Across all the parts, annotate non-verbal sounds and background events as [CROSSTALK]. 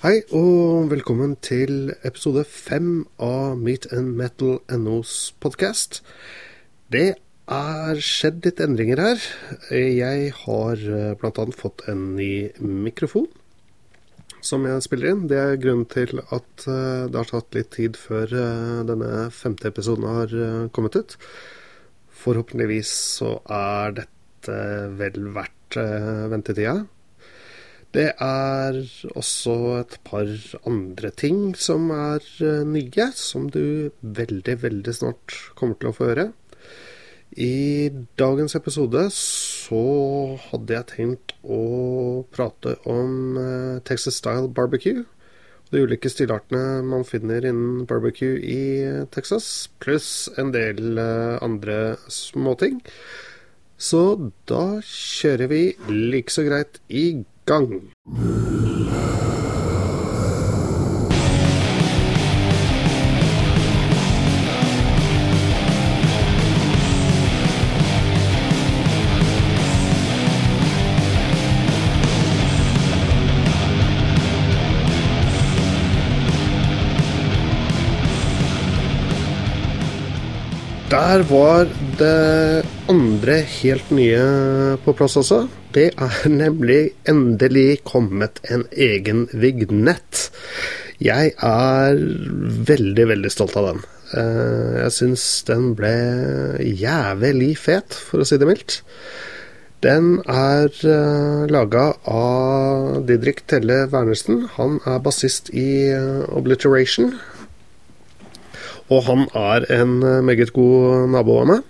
Hei og velkommen til episode fem av Meat and Metal NOs podkast. Det er skjedd litt endringer her. Jeg har eh, bl.a. fått en ny mikrofon som jeg spiller inn. Det er grunnen til at eh, det har tatt litt tid før eh, denne femte episoden har kommet ut. Forhåpentligvis så er dette vel verdt ventetida. Det er også et par andre ting som er eh, nye, som du veldig, veldig snart kommer til å få høre. I dagens episode så hadde jeg tenkt å prate om eh, Texas Style barbecue. De ulike stilartene man finner innen barbecue i eh, Texas, pluss en del andre småting. Så da kjører vi like så greit i gang. Der var det andre helt nye på plass også. Det er [LAUGHS] nemlig endelig kommet en egen vignett. Jeg er veldig, veldig stolt av den. Eh, jeg syns den ble jævlig fet, for å si det mildt. Den er uh, laga av Didrik Telle Wernersen. Han er bassist i uh, Obliteration. Og han er en meget god nabo av meg.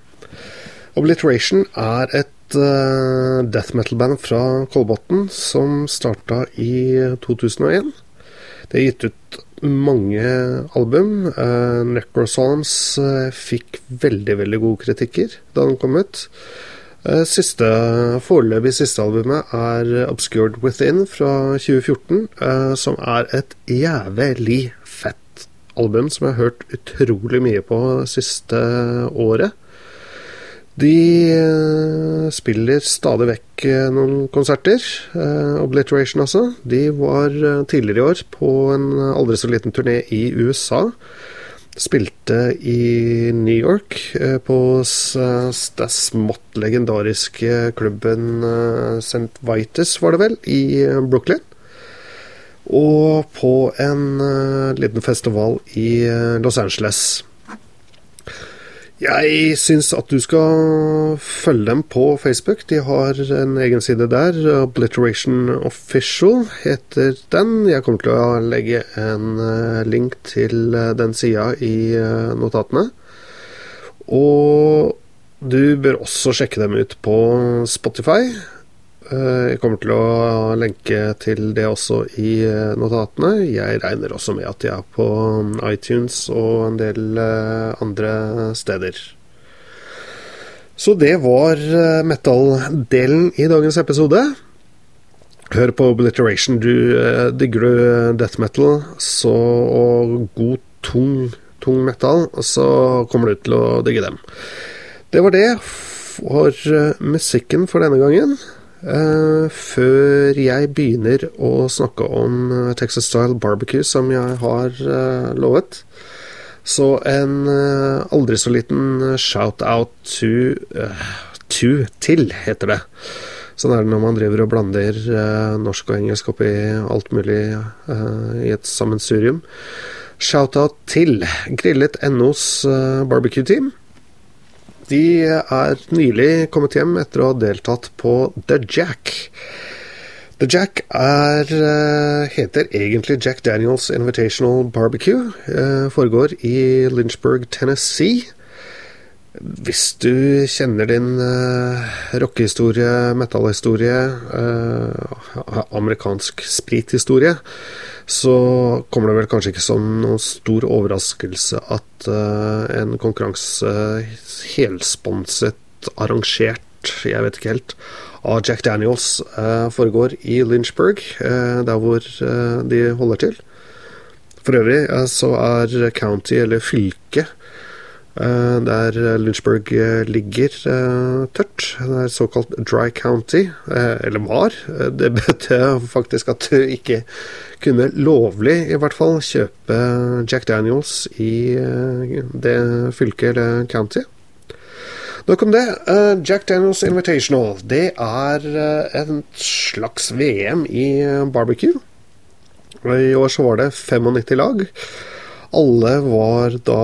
Obliteration er et uh, death metal-band fra Kolbotn som starta i 2001. Det er gitt ut mange album. Uh, Necrosalms uh, fikk veldig, veldig gode kritikker da den kom ut. Siste, Foreløpig siste albumet er Obscured Within fra 2014, uh, som er et jævlig fett album som jeg har hørt utrolig mye på siste året. De eh, spiller stadig vekk eh, noen konserter. Uh, Obliteration, altså. De var tidligere i år på en aldri så liten turné i USA. Spilte i New York, på den smått legendariske klubben St. Vitus, var det vel, i Brooklyn. Og på en liten festival i Los Angeles. Jeg syns at du skal følge dem på Facebook. De har en egen side der. Obliteration Official heter den. Jeg kommer til å legge en eh, link til eh, den sida i eh, notatene. Og du bør også sjekke dem ut på Spotify. Eh, jeg kommer til å lenke til det også i eh, notatene. Jeg regner også med at de er på um, iTunes og en del eh, andre steder. Så det var metal-delen i dagens episode. Hør på Obliteration. Du digger du death metal så, og god, tung, tung metal, så kommer du til å digge dem. Det var det for musikken for denne gangen. Uh, før jeg begynner å snakke om uh, Texas Style Barbecue, som jeg har uh, lovet. Så en aldri så liten shout-out to, to til, heter det. Sånn er det når man driver og blander norsk og engelsk oppi alt mulig i et sammensurium. Shout-out til Grillet NOs barbecue-team. De er nylig kommet hjem etter å ha deltatt på The Jack. The Jack er, eh, heter egentlig Jack Daniels Invitational Barbecue. Eh, foregår i Lynchburg, Tennessee. Hvis du kjenner din uh, rockehistorie, metallhistorie, uh, amerikansk sprithistorie, så kommer det vel kanskje ikke som noen stor overraskelse at uh, en konkurranse helsponset, arrangert, jeg vet ikke helt, av Jack Daniels foregår i Lynchburg, der hvor de holder til. For øvrig så er county, eller fylket, Eh, der Lynchburg eh, ligger eh, tørt. Det er såkalt dry county, eller var. Det betød faktisk at du ikke kunne lovlig, i hvert fall, kjøpe Jack Daniels i det fylket eller county. Nok om det. Jack Daniels Invitational. Det er en slags VM i barbecue. I år så var det 95 lag. Alle var da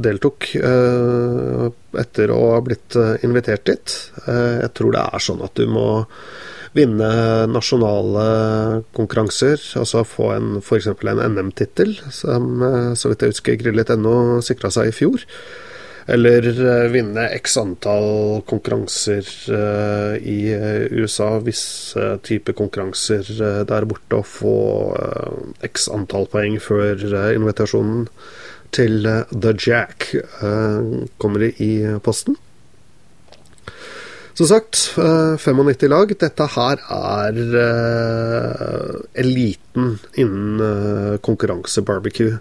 deltok eh, etter å ha blitt eh, invitert dit. Eh, jeg tror det er sånn at du må vinne nasjonale konkurranser, altså få en f.eks. en NM-tittel, som så vidt jeg husker Grillet.no sikra seg i fjor eller eh, vinne x antall konkurranser uh, i eh, USA, visse type konkurranser der borte, og få x antall poeng før invitasjonen til The Jack kommer i posten. Som sagt, 95 eh, lag. Dette her er uh, eliten innen uh, konkurranse-barbecue.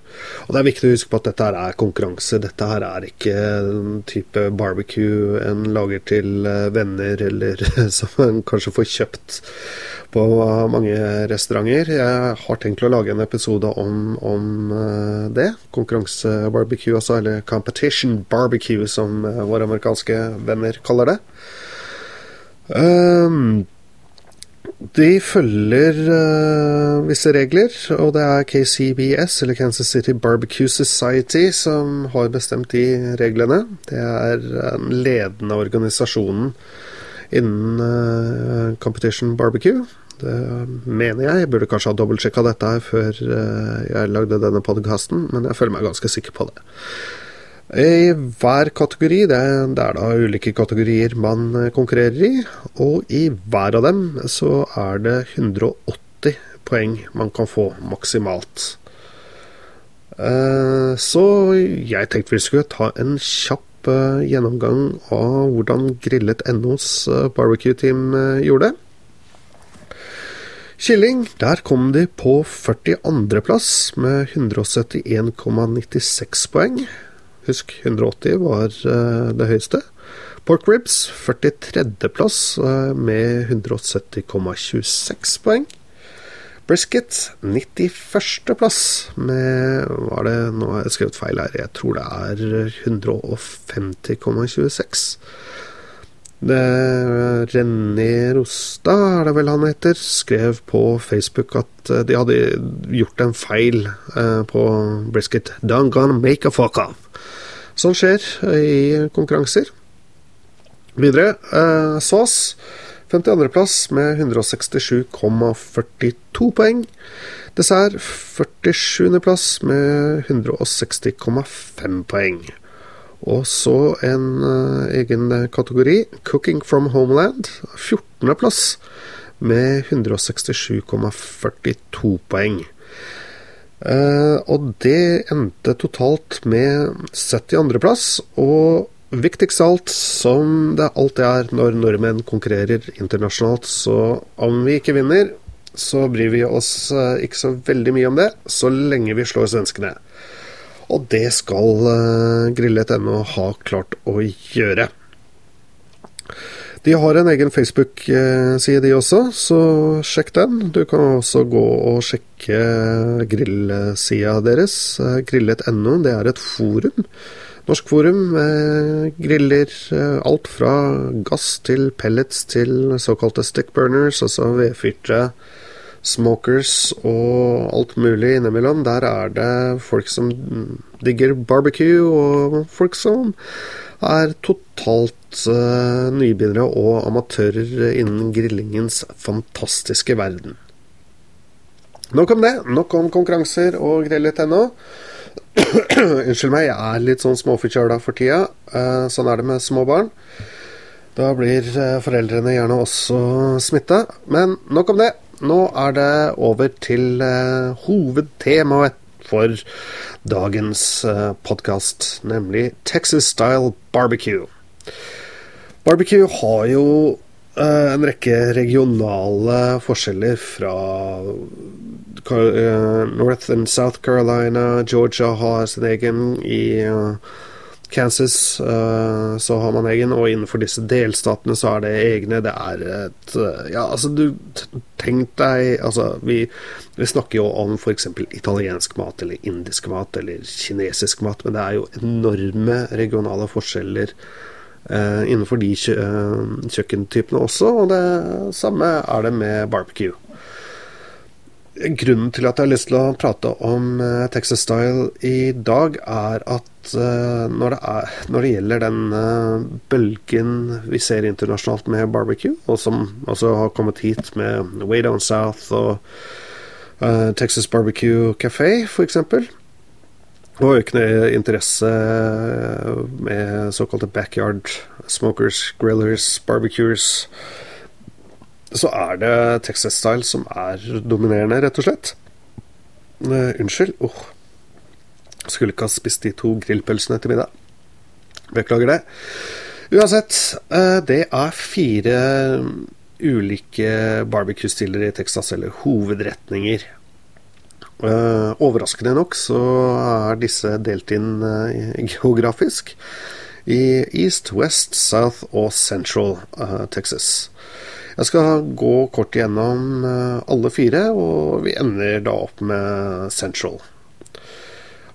Og det er viktig å huske på at dette her er konkurranse. Dette her er ikke en type barbecue en lager til venner, eller [LAUGHS] som en kanskje får kjøpt på mange restauranter. Jeg har tenkt å lage en episode om, om det. Konkurranse-barbecue, altså. Eller competition barbecue, som våre amerikanske venner kaller det. Um, de følger uh, visse regler, og det er KCBS, eller Kansas City Barbecue Society, som har bestemt de reglene. Det er den ledende organisasjonen innen uh, competition barbecue. Det mener jeg. Jeg burde kanskje ha dobbeltsjekka dette her før uh, jeg lagde denne podkasten, men jeg føler meg ganske sikker på det. I hver kategori, det, det, er da ulike kategorier man eh, konkurrerer i, og i hver av dem så er det 180 poeng man kan få maksimalt. Eh, så jeg tenkte vi skulle ta en kjapp eh, gjennomgang av hvordan Grillet NOs barbecue-team gjorde det. Kylling, der kom de på 42.-plass med 171,96 poeng. Husk, 180 var uh, det høyeste. Pork ribs 43.-plass uh, eh, med 170,26 poeng. Brisket 91.-plass med Hva er det Nå har jeg skrevet feil her. Jeg tror det er 150,26. René Rosta, er det vel han heter, skrev på Facebook at eh, de hadde gjort en feil uh, på brisket. Don't gonna make a fuck off. Sånn skjer i konkurranser. Videre eh, SAS. 52.-plass med 167,42 poeng. Dessert 47.-plass med 160,5 poeng. Og så en uh, egen kategori, Cooking from Homeland. 14.-plass med 167,42 poeng. Uh, og det endte totalt med 72.-plass. Og viktigst av alt, som det alltid er når nordmenn konkurrerer internasjonalt, så om vi ikke vinner, så bryr vi oss uh, ikke så veldig mye om det, så lenge vi slår svenskene. Og det skal uh, Grillet.no ha klart å gjøre. De har en egen Facebook-side, de også, så sjekk den. Du kan også gå og sjekke grillsida deres, grillet.no. Det er et forum. Norsk forum med griller alt fra gass til pellets til såkalte stickburners, altså vedfyrte smokers og alt mulig innimellom. Der er det folk som digger barbecue, og folk som er totalt uh, nybegynnere og amatører innen grillingens fantastiske verden. Nok om det. Nok om konkurranser og grillet.no. [CLEARS THROAT] Unnskyld meg, jeg er litt sånn småforkjøla for tida. Uh, sånn er det med små barn. Da blir uh, foreldrene gjerne også smitta. Men nok om det. Nå er det over til hovedtemaet for dagens uh, podkast, nemlig Texas Style Barbecue. Barbecue har jo uh, en rekke regionale forskjeller fra North and South Carolina, Georgia har sin egen. I Kansas uh, så har man egen, og innenfor disse delstatene så er det egne. Det er et uh, Ja, altså, du Tenk deg Altså, vi, vi snakker jo om f.eks. italiensk mat, eller indisk mat, eller kinesisk mat, men det er jo enorme regionale forskjeller uh, innenfor de kjø kjøkkentypene også, og det samme er det med barbecue. Grunnen til at jeg har lyst til å prate om Texas Style i dag, er at uh, når, det er, når, det gjelder den uh, bølgen vi ser internasjonalt med barbecue, og som også har kommet hit med Way Down South og Texas Barbecue Café, f.eks., og økende interesse med såkalte backyard smokers, grillers, barbecuers, så er det Texas Style som er dominerende, rett og slett. unnskyld. Oh. Skulle ikke ha spist de to grillpølsene til middag. Beklager det. Uansett, uh, det er fire ulike barbecue-stiller i Texas, eller hovedretninger. Uh, overraskende nok så er disse delt inn geografisk i East, West, South og Central Texas. Jeg skal gå kort igjennom alle fire, og vi ender da opp med Central.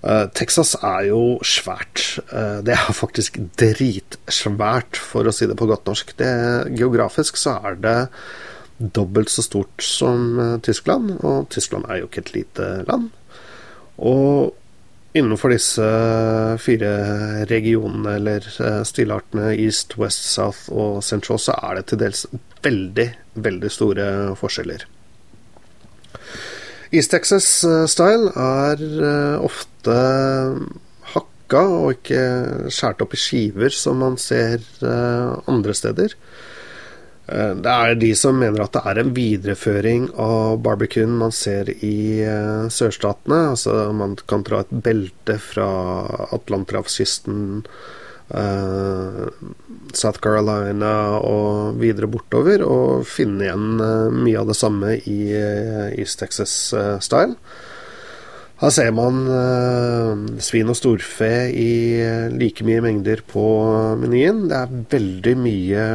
Uh, Texas er jo svært. Uh, det er [LAUGHS] faktisk dritsvært, for å si det på godt norsk. Det, geografisk så er det dobbelt så stort som Tyskland, og Tyskland er jo ikke et lite land. Og innenfor disse fire regionene, eller stilartene East, West, South og Central, så er det til dels veldig, veldig store forskjeller. East Texas eh, style er eh, ofte hakka og ikke skåret opp i skiver, som man ser eh, andre steder. Det er de som mener at det er en videreføring av barbecuen man ser i sørstatene. Altså man kan dra et belte fra Atlanterhavskysten uh, South Carolina og videre bortover, og finne igjen mye av det samme i East Texas-style. Her ser man svin og storfe i like mye mengder på menyen. Det er veldig mye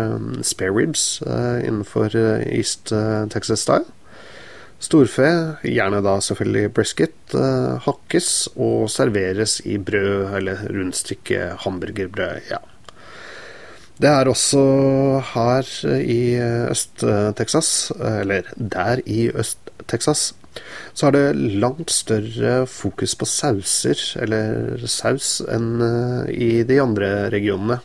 spare ribs innenfor East Texas-style. Storfe, gjerne da selvfølgelig brisket, uh, hakkes og serveres i brød eller rundstykke hamburgerbrød. Ja. Det er også her i Øst-Texas, eller der i Øst-Texas, så er det langt større fokus på sauser, eller saus, enn eh, i de andre regionene.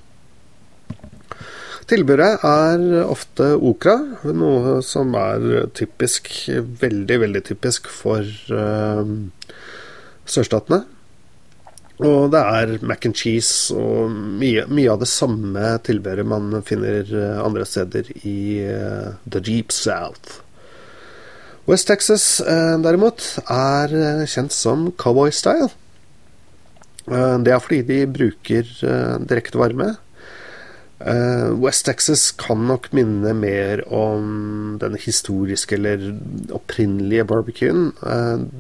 Tilbudet er ofte okra, noe som er typisk, veldig, veldig typisk for uh, sørstatene. Og det er mac and cheese og mye, mye av det samme tilbudet man finner eh, andre steder i uh, The Deep South. West Texas eh, derimot er kjent som cowboy style. Det er fordi de bruker direkte varme Uh, West Texas kan nok minne mer om den historiske eller opprinnelige barbecuen,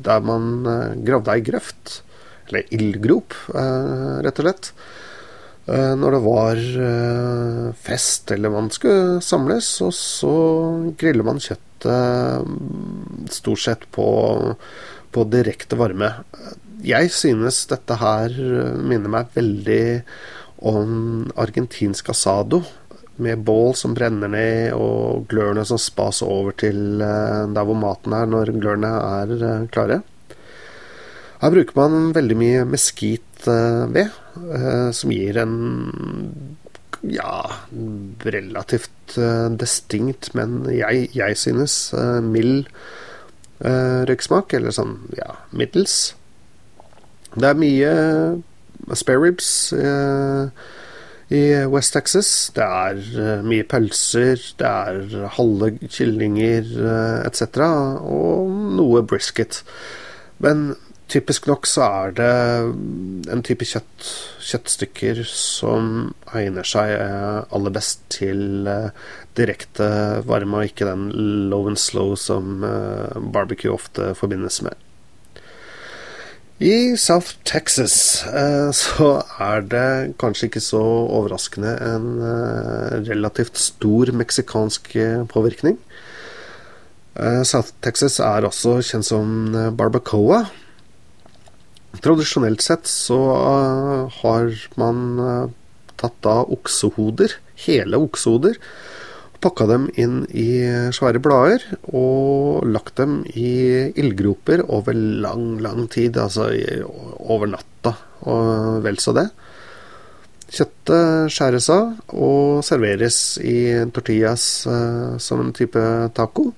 der man gravde ei grøft, eller ildgrop, rett og slett. når det var fest eller man skulle samles, og så griller man kjøttet stort sett på, på direkte varme. Jeg synes dette her minner meg veldig om argentinsk asado, med bål som brenner ned, og glørne som spas over til eh, der hvor maten er når glørne er eh, klare. Her bruker man veldig mye meskit ved, som gir en ja, relativt distinkt, men jeg, jeg synes mild røyksmak, eller sånn ja, middels. Det er mye spareribs eh, i West Texas. Det er eh, mye pølser, det er halve kyllinger eh, etc. Og noe brisket. Men typisk nok så er det en type kjøtt, kjøttstykker som egner seg eh, aller best til eh, direkte varme, og ikke den low and slow som eh, barbecue ofte forbindes med. I South Texas [LAUGHS] så er det kanskje ikke så overraskende en relativt stor meksikansk påvirkning. South Texas er også kjent som barbacoa. Tradisjonelt sett så uh, har man uh, tatt av oksehoder, hele oksehoder, pakka dem inn i svære blader og lagt dem i ildgroper over lang, lang tid, altså over natta og vel så det. Kjøttet skjæres av og serveres i tortillas uh, som en type taco.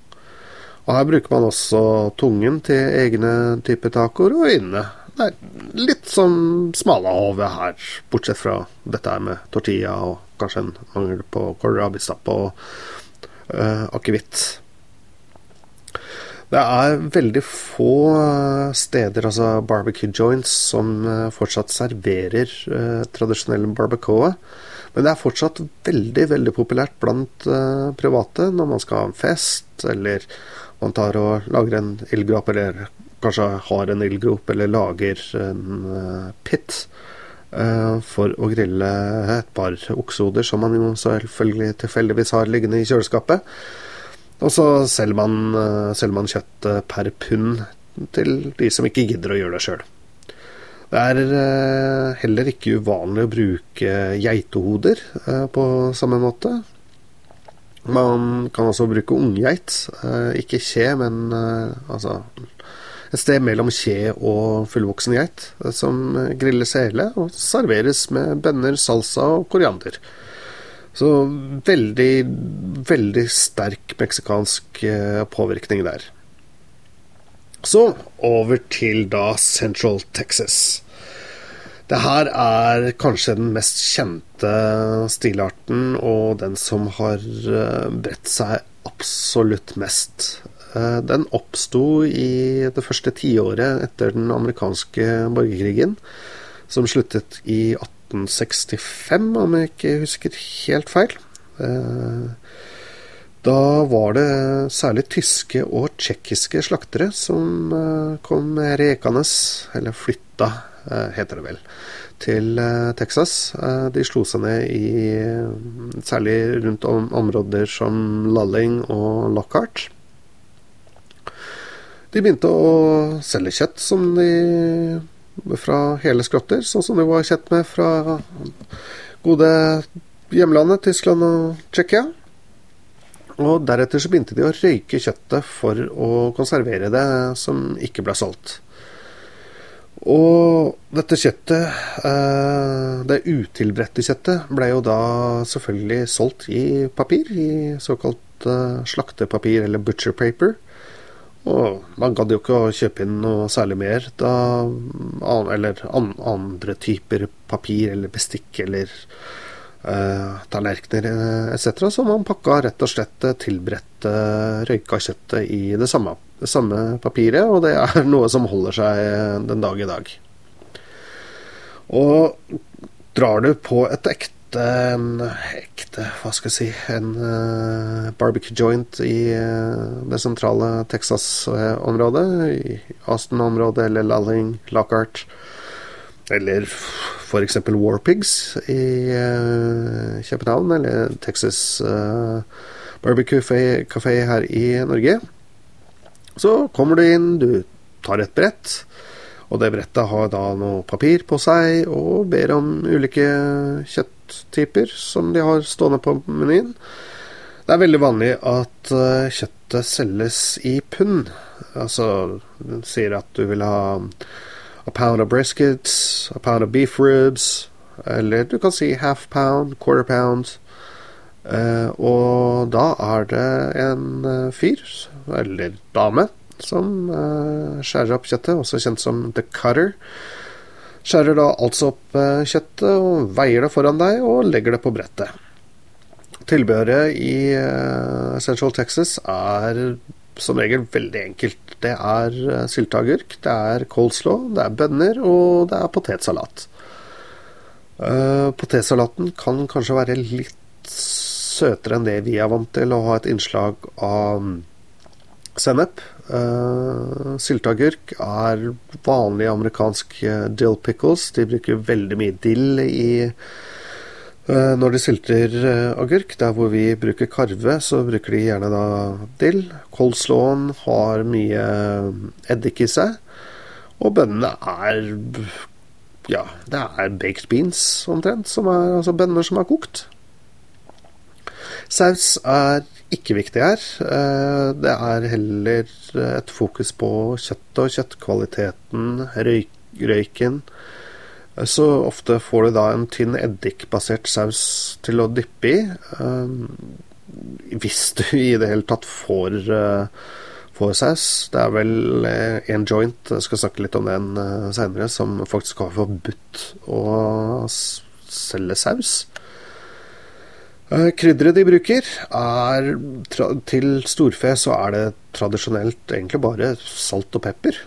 Og her bruker man også tungen til egne typer tacoer og øynene det er litt sånn smalahove her, bortsett fra dette her med tortilla og kanskje en mangel på kålrabistappe og uh, akevitt. Det er veldig få eh, steder, altså barbecue joints, som uh, fortsatt serverer uh, tradisjonell barbacoa. Men det er fortsatt veldig veldig populært blant uh, private når man skal ha en fest, eller man tar og lager en ildgrap eller kanskje har en ildgrop eller lager en uh, pit uh, for å grille et par oksehoder, som man jo selvfølgelig tilfeldigvis har liggende i kjøleskapet. Og så selger man, uh, selger man kjøtt per pund til de som ikke gidder å gjøre det sjøl. Det er heller ikke uvanlig å bruke geitehoder på samme måte. Man kan også bruke unggeit. Ikke kje, men altså et sted mellom kje og fullvoksen geit, som grilles hele og serveres med bønner, salsa og koriander. Så veldig, veldig sterk meksikansk eh, påvirkning der. Så over til da Central Texas. Det her er kanskje den mest kjente stilarten, og den som har eh, bredt seg absolutt mest. Eh, den oppsto i det første tiåret etter den amerikanske borgerkrigen, som sluttet i 1865, om jeg ikke husker helt feil. Eh, da var det særlig tyske og tsjekkiske slaktere som eh, kom rekende, eller flytta, heter det vel, til Texas. De slo seg ned i særlig rundt områder som Lulling og Lockhart. De begynte å selge kjøtt som de fra hele skrotter, sånn som de var kjent med fra gode hjemlandet, Tyskland og Tsjekkia. Og deretter så begynte de å røyke kjøttet for å konservere det som ikke ble solgt. Og dette kjøttet, eh, det utilberedte kjøttet, ble jo da selvfølgelig solgt i papir, i såkalt eh, slaktepapir eller butcher paper. Og man gadd jo ikke å kjøpe inn noe særlig mer da Eller andre typer papir eller bestikk eller uh, tallerkener eh, etc. Så man pakka rett og slett tilberedte røyka kjøttet i det samme, det samme papiret, og det er [LAUGHS] noe som holder seg den dag i dag. Og drar du på et ekte en ekte Hva skal jeg si En uh, barbecue joint i uh, det sentrale Texas-området. I Aston-området eller Lalling, Lockhart. Eller f.eks. Warpigs i uh, København, eller Texas Barbecue Café her i Norge. Så kommer du inn, du tar et brett. Og det brettet har da noe papir på seg og ber om ulike kjøtt kjøtttyper som de har stående på menyen. Det er veldig vanlig at uh, kjøttet selges i pund. Altså, den sier at du vil ha a pound of briskets, a pound of beef ribs, eller du kan si half pound, quarter pound. Uh, og da er det en uh, fyr, eller dame, som skjærer opp kjøttet, også kjent som the cutter. Skjærer da altså opp eh, kjøttet og veier det foran deg og legger det på brettet. Tilbehøret i eh, Central Texas er som regel veldig enkelt. Det er uh, sylteagurk, det er coleslaw, det er bønner, og det er potetsalat. Potetsalaten kan kanskje være litt søtere enn det vi er vant til, å ha et innslag av sennep. Uh, sylteagurk er vanlig amerikansk dill pickles. De bruker veldig mye dill i uh, når de sylter uh, agurk. Der hvor vi bruker karve, så bruker de gjerne da dill. Coleslawen har mye eddik i seg. Og bønnene er ja, det er baked beans omtrent, som er altså bønner som er kokt. Saus er ikke viktig her. Eh, det er heller et fokus på kjøttet og kjøttkvaliteten, røyk, røyken. Så ofte får du da en tynn eddikbasert saus til å dyppe i. Eh, hvis du i det hele tatt får, eh, får saus. Det er vel en joint, jeg skal snakke litt om den seinere, som faktisk har forbudt å selge saus. Eh, krydderet de bruker, er Til storfe så er det tradisjonelt egentlig bare salt og pepper.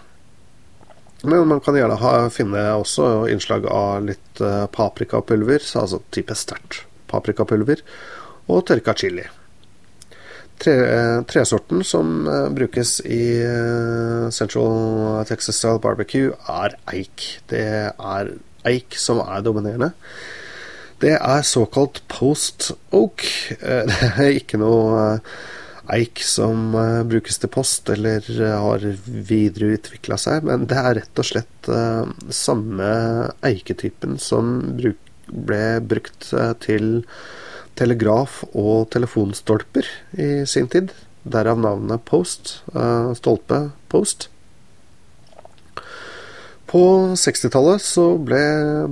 Men man kan gjerne ha, finne også innslag av litt uh, paprikapulver, altså type sterkt paprikapulver, og tørka chili. Tre, uh, tresorten som brukes i Central Texas Style Barbecue, er eik. Det er eik som er dominerende. Det er såkalt post oak. Eh, [LAUGHS] det er ikke noe eh, eik som eh, brukes til post eller har videreutvikla seg, men det er rett og slett samme eiketypen som ble brukt til telegraf og telefonstolper i sin tid. Derav navnet Post. Stolpe Post. På 60-tallet så ble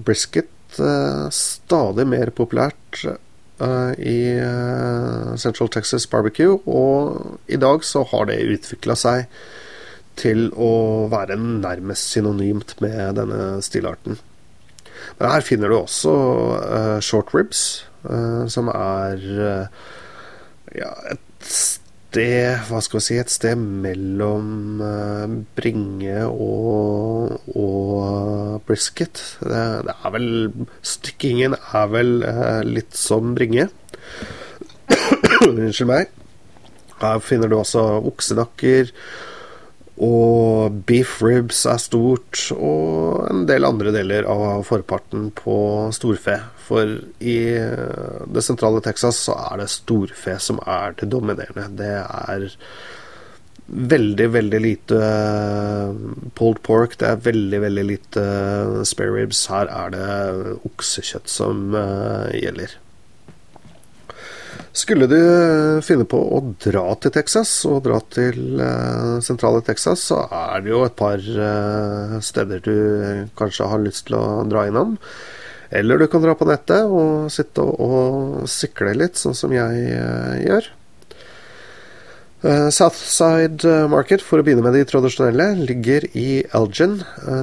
brisket uh, stadig mer populært uh, i uh, Central Texas Barbecue, og i dag så har det utvikla seg til å være nærmest synonymt med denne stilarten. Men her finner du også short ribs, som er ja, et sted Hva skal vi si Et sted mellom uh, bringe og, og brisket. Det, det, er vel Stykkingen er vel uh, litt som bringe. Unnskyld meg. Her finner du også oksenakker. Og beef ribs er stort, og en del andre deler av forparten på storfe. For i det sentrale Texas så er det storfe som er det dominerende. Det er veldig, veldig lite pulled pork. Det er veldig, veldig lite spare ribs. Her er det oksekjøtt som gjelder. Skulle du finne på å dra til Texas, og dra til sentrale Texas, så er det jo et par steder du kanskje har lyst til å dra innom. Eller du kan dra på nettet og sitte og, sikle litt, sånn som jeg uh, gjør. Southside Market, for å begynne med de tradisjonelle, ligger i Elgin.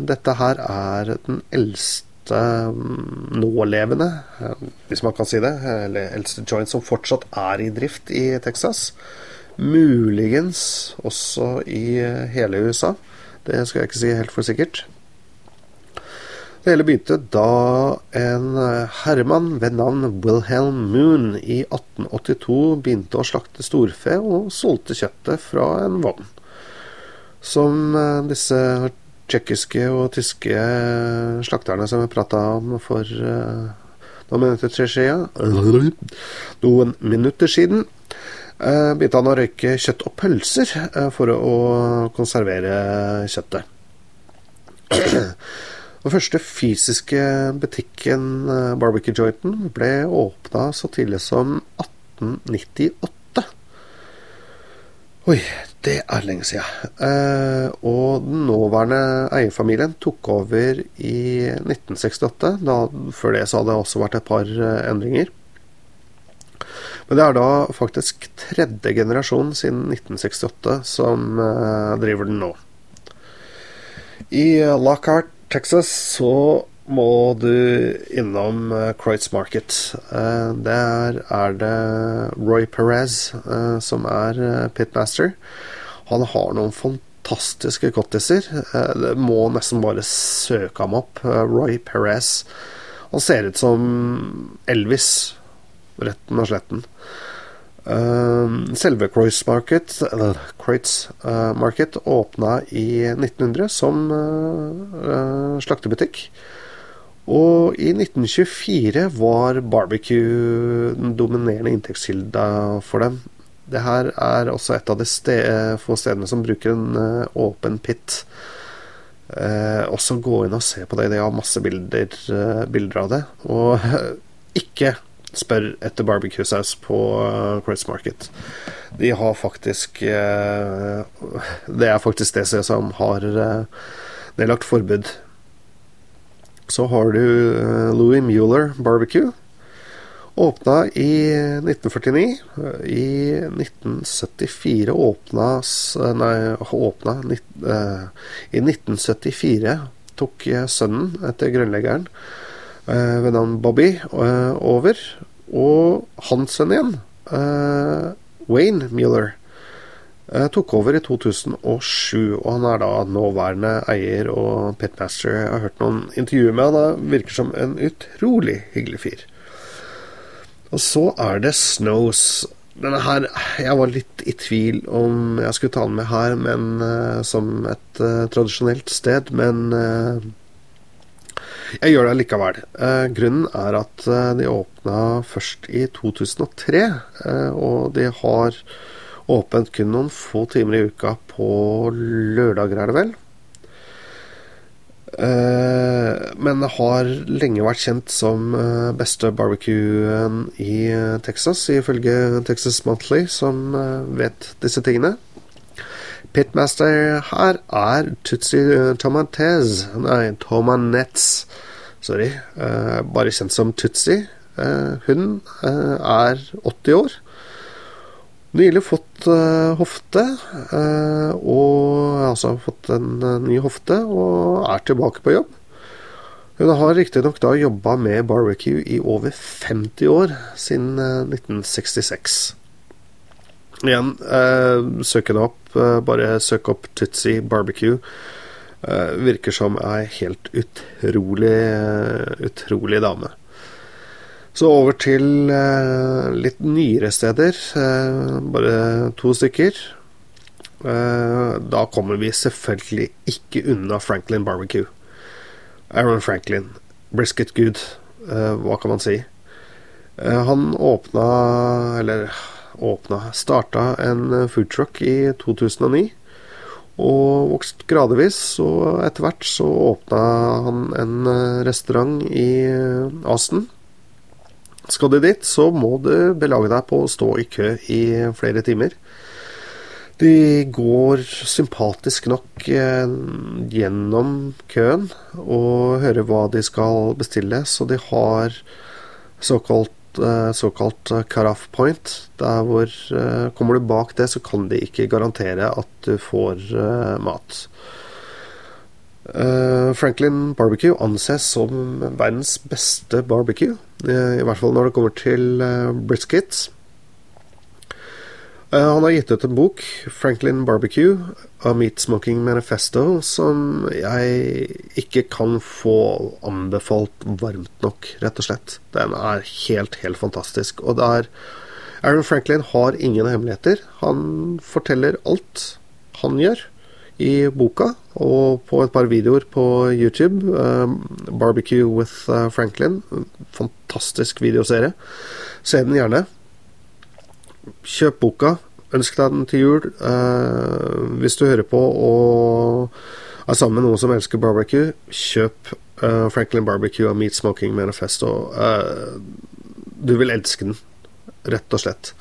Dette her er den eldste mm, nålevende, eh, hvis man kan si det, eller eldste joint som fortsatt er i drift i Texas. Muligens også i eh, hele USA. Det skal jeg ikke si helt for sikkert. Det hele begynte da en eh, herremann ved navn Wilhelm Moon i 1882 begynte å slakte storfe og solgte kjøttet fra en vogn. Som disse tsjekkiske og tyske slakterne som vi prata om for uh, noen minutter siden. Noen minutter siden begynte han å røyke kjøtt og pølser for å konservere kjøttet. Den første fysiske butikken, Barbecue Jointen, ble åpna så tidlig som 1898. Oi, det er lenge siden. Eh, og den nåværende eierfamilien tok over i 1968. Da, før det så hadde det også vært et par eh, endringer. Men det er da faktisk tredje generasjon siden 1968 som eh, driver den nå. I Lockhart, Texas, så må du innom uh, Market. Uh, der er det Roy Perez uh, som er pitmaster. Han har noen fantastiske cottiser. Må nesten bare søke ham opp. Roy Perez. Han ser ut som Elvis, retten og sletten. Uh, selve Croix Market, eller Croix uh, Market åpna i 1900 som uh, slaktebutikk. Og i 1924 var barbecue den dominerende inntektskilda for dem. Det her er også et av de sted, få stedene som bruker en åpen pit. også gå inn og se på det. De har masse bilder, bilder av det. Og [LAUGHS] ikke spør etter barbecue-saus på Chris Market. De har faktisk uh, Det er faktisk det som har nedlagt forbud. Så har du Louis Mueller Barbecue. Åpna i 1949. I 1974 åpnas Nei, åpna I 1974 tok sønnen etter grunnleggeren Eh, ved navn Bobby eh, over. Og hans sønn igjen, eh, Wayne Mueller, tok over i 2007. Og han er da nåværende eier og pitmaster. Jeg har hørt noen intervjuer med han. Han virker som en utrolig hyggelig fyr. Og så er det Snows. Denne her Jeg var litt i tvil om jeg skulle ta den med her, men som et uh, tradisjonelt sted. Men uh, jeg gjør det likevel. Eh, grunnen er at eh, de åpna først i 2003, eh, og de har åpent kun noen få timer i uka på lørdager, er det vel. Men det har lenge vært kjent som beste barbecuen i Texas, ifølge Texas Monthly, som vet disse tingene. Pitmaster her er Tutsi Tomatez Nei, Tomanets. Sorry. Uh, bare kjent som Tutsi. Uh, hun er 80 år. Nylig fått hofte, og altså fått en ny hofte, og er tilbake på jobb. Hun har riktignok da jobba med barbecue i over 50 år, siden 1966. Igjen, søk henne opp. bare søk opp Tutsi Barbecue. Eh, virker som ei helt utrolig, utrolig dame. Så over til eh, litt nyere steder. Eh, bare to stykker. da kommer vi selvfølgelig ikke unna Franklin Barbecue. Aaron Franklin. Brisket Good, hva kan man si? han åpna, eller åpna Starta en foodtruck i 2009 og vokst gradvis. Og etter hvert så åpna han en eh, restaurant i eh, Asten. Skal du dit, så må du belage deg på å stå i kø i flere timer. De går sympatisk nok eh, gjennom køen og hører hva de skal bestille, så de har såkalt Eh, såkalt Caraff point. Der hvor eh, Kommer du bak det, så kan de ikke garantere at du får mat. Franklin barbecue anses som verdens beste barbecue. I hvert fall når det kommer til briskets. Eh, han har gitt ut en bok, 'Franklin Barbecue', A Meat Smoking Manifesto, som jeg ikke kan få anbefalt varmt nok, rett og slett. Den er helt, helt fantastisk. Og det er Aaron Franklin har ingen hemmeligheter. Han forteller alt han gjør i boka og på et par videoer på YouTube. Um, 'Barbecue with uh, Franklin'. Fantastisk videoserie. Se den gjerne. Kjøp boka. Ønsk deg den til jul. Eh, hvis du hører på og er sammen med noen som elsker barbecue, kjøp eh, Franklin Barbecue og Meat Smoking Manifesto. Eh, du vil elske den, rett og slett.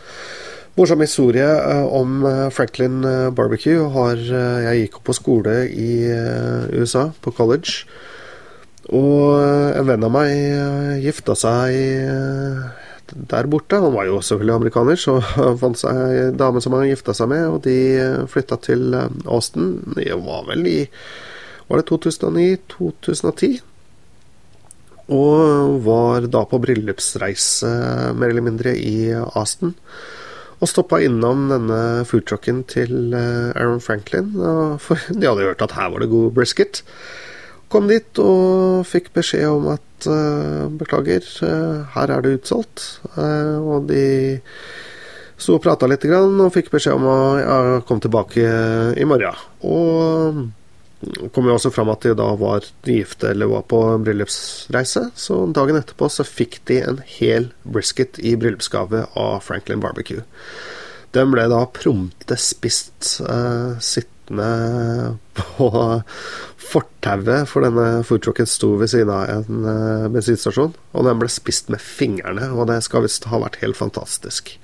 Morsom historie om Franklin Barbecue har Jeg gikk opp på skole i USA, på college. Og en venn av meg gifta seg der borte. Han var jo selvfølgelig amerikaner, så [LAUGHS] fant seg ei dame som han gifta seg med, og de flytta til eh, Austin. Det var vel i Var det 2009-2010? Og var da på bryllupsreise, mer eller mindre, i Austin. og stoppa innom denne foodtrucken til Aaron Franklin, for [LAUGHS] de hadde hørt at her var det god brisket. Kom dit og fikk beskjed om at beklager, her er det utsolgt. og de sto og prata litt og fikk beskjed om å ja, komme tilbake i morgen. Og kom jo også fram at de da var gifte eller var på bryllupsreise. Så dagen etterpå så fikk de en hel brisket i bryllupsgave av Franklin Barbecue. Den ble da prompte spist uh, sittende på fortauet, for denne foodtrucken sto ved siden av en uh, bensinstasjon. Og den ble spist med fingrene, og det skal visst ha vært helt fantastisk.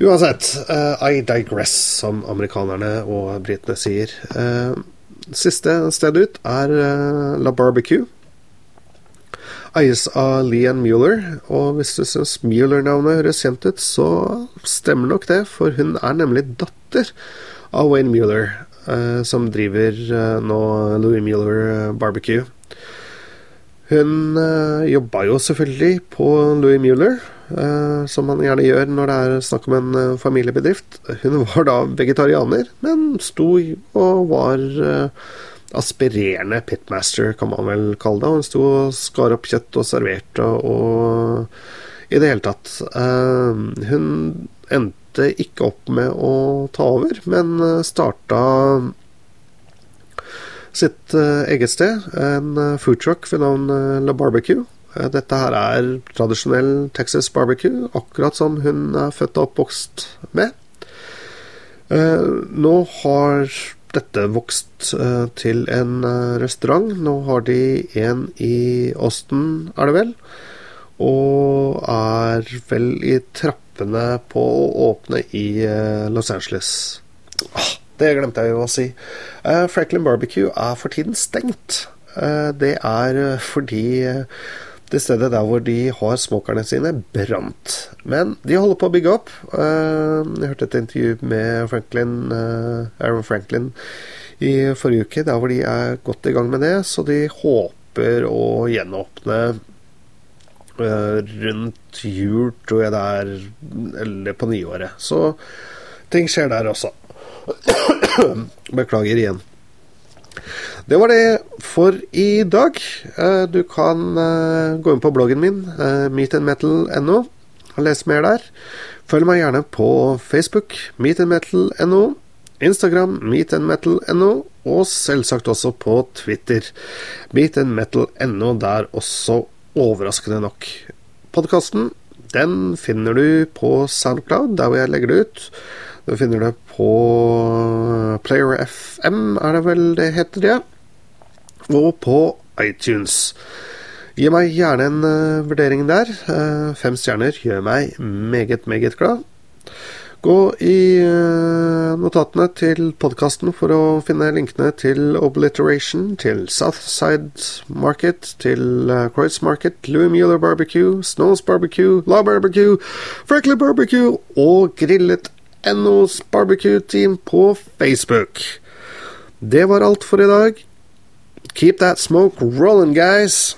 Uansett, uh, I digress, som amerikanerne og britene sier. Uh, Siste sted ut er uh, La Barbecue. Eies av Leanne Mueller, og hvis du syns Mueller-navnet høres kjent ut, så stemmer nok det, for hun er nemlig datter av Wayne Mueller, uh, som driver uh, nå Louis Mueller Barbecue. Hun jobba jo selvfølgelig på Louis Mueller, som man gjerne gjør når det er snakk om en familiebedrift. Hun var da vegetarianer, men sto og var aspirerende pitmaster, kan man vel kalle det. Hun sto og skar opp kjøtt og serverte og i det hele tatt. hun endte ikke opp med å ta over, men starta sitt uh, eget sted. En uh, foodtruck ved navn La Barbecue. dette her er tradisjonell Texas barbecue, akkurat som hun er født og oppvokst med. nå har dette vokst til en restaurant. Nå har de en i Austin, er det vel? Og er vel i trappene på å åpne i Los Angeles. Ah, det glemte jeg jo å si. Uh, Franklin Barbecue er for tiden stengt. Uh, det er eh, fordi det stedet der hvor de har smokerne sine, brant. Men de holder på å bygge opp. jeg hørte et intervju med Franklin, Aaron Franklin i forrige uke, der hvor de er godt i gang med det. Så de håper å gjenåpne rundt jul, tror jeg det er, eller på nyåret. Så ting skjer der også. [CLEARS THROAT] Beklager igjen. Det var det for i dag. Eh, du kan eh, gå inn på bloggen min, eh, meetandmetal.no, og lese mer der. Følg meg gjerne på Facebook, meetandmetal.no, Instagram, meetandmetal.no, og selvsagt også på Twitter, meetandmetal.no der også, overraskende nok. Podkasten den finner du på Soundcloud, der hvor jeg legger det ut. Du finner det på Player FM, er det vel det heter, ja. Og på iTunes. Gi meg gjerne en uh, vurdering der. Uh, fem stjerner gjør meg meget, meget glad. Gå i uh, notatene til podkasten for å finne linkene til Obliteration, til Southside Market, til uh, Croix Market, Louis Mueller Barbecue, Snows Barbecue, La Barbecue, Franklin Barbecue og Grillet NOs Barbecue Team på Facebook. Det var alt for i dag. Keep that smoke rolling, guys.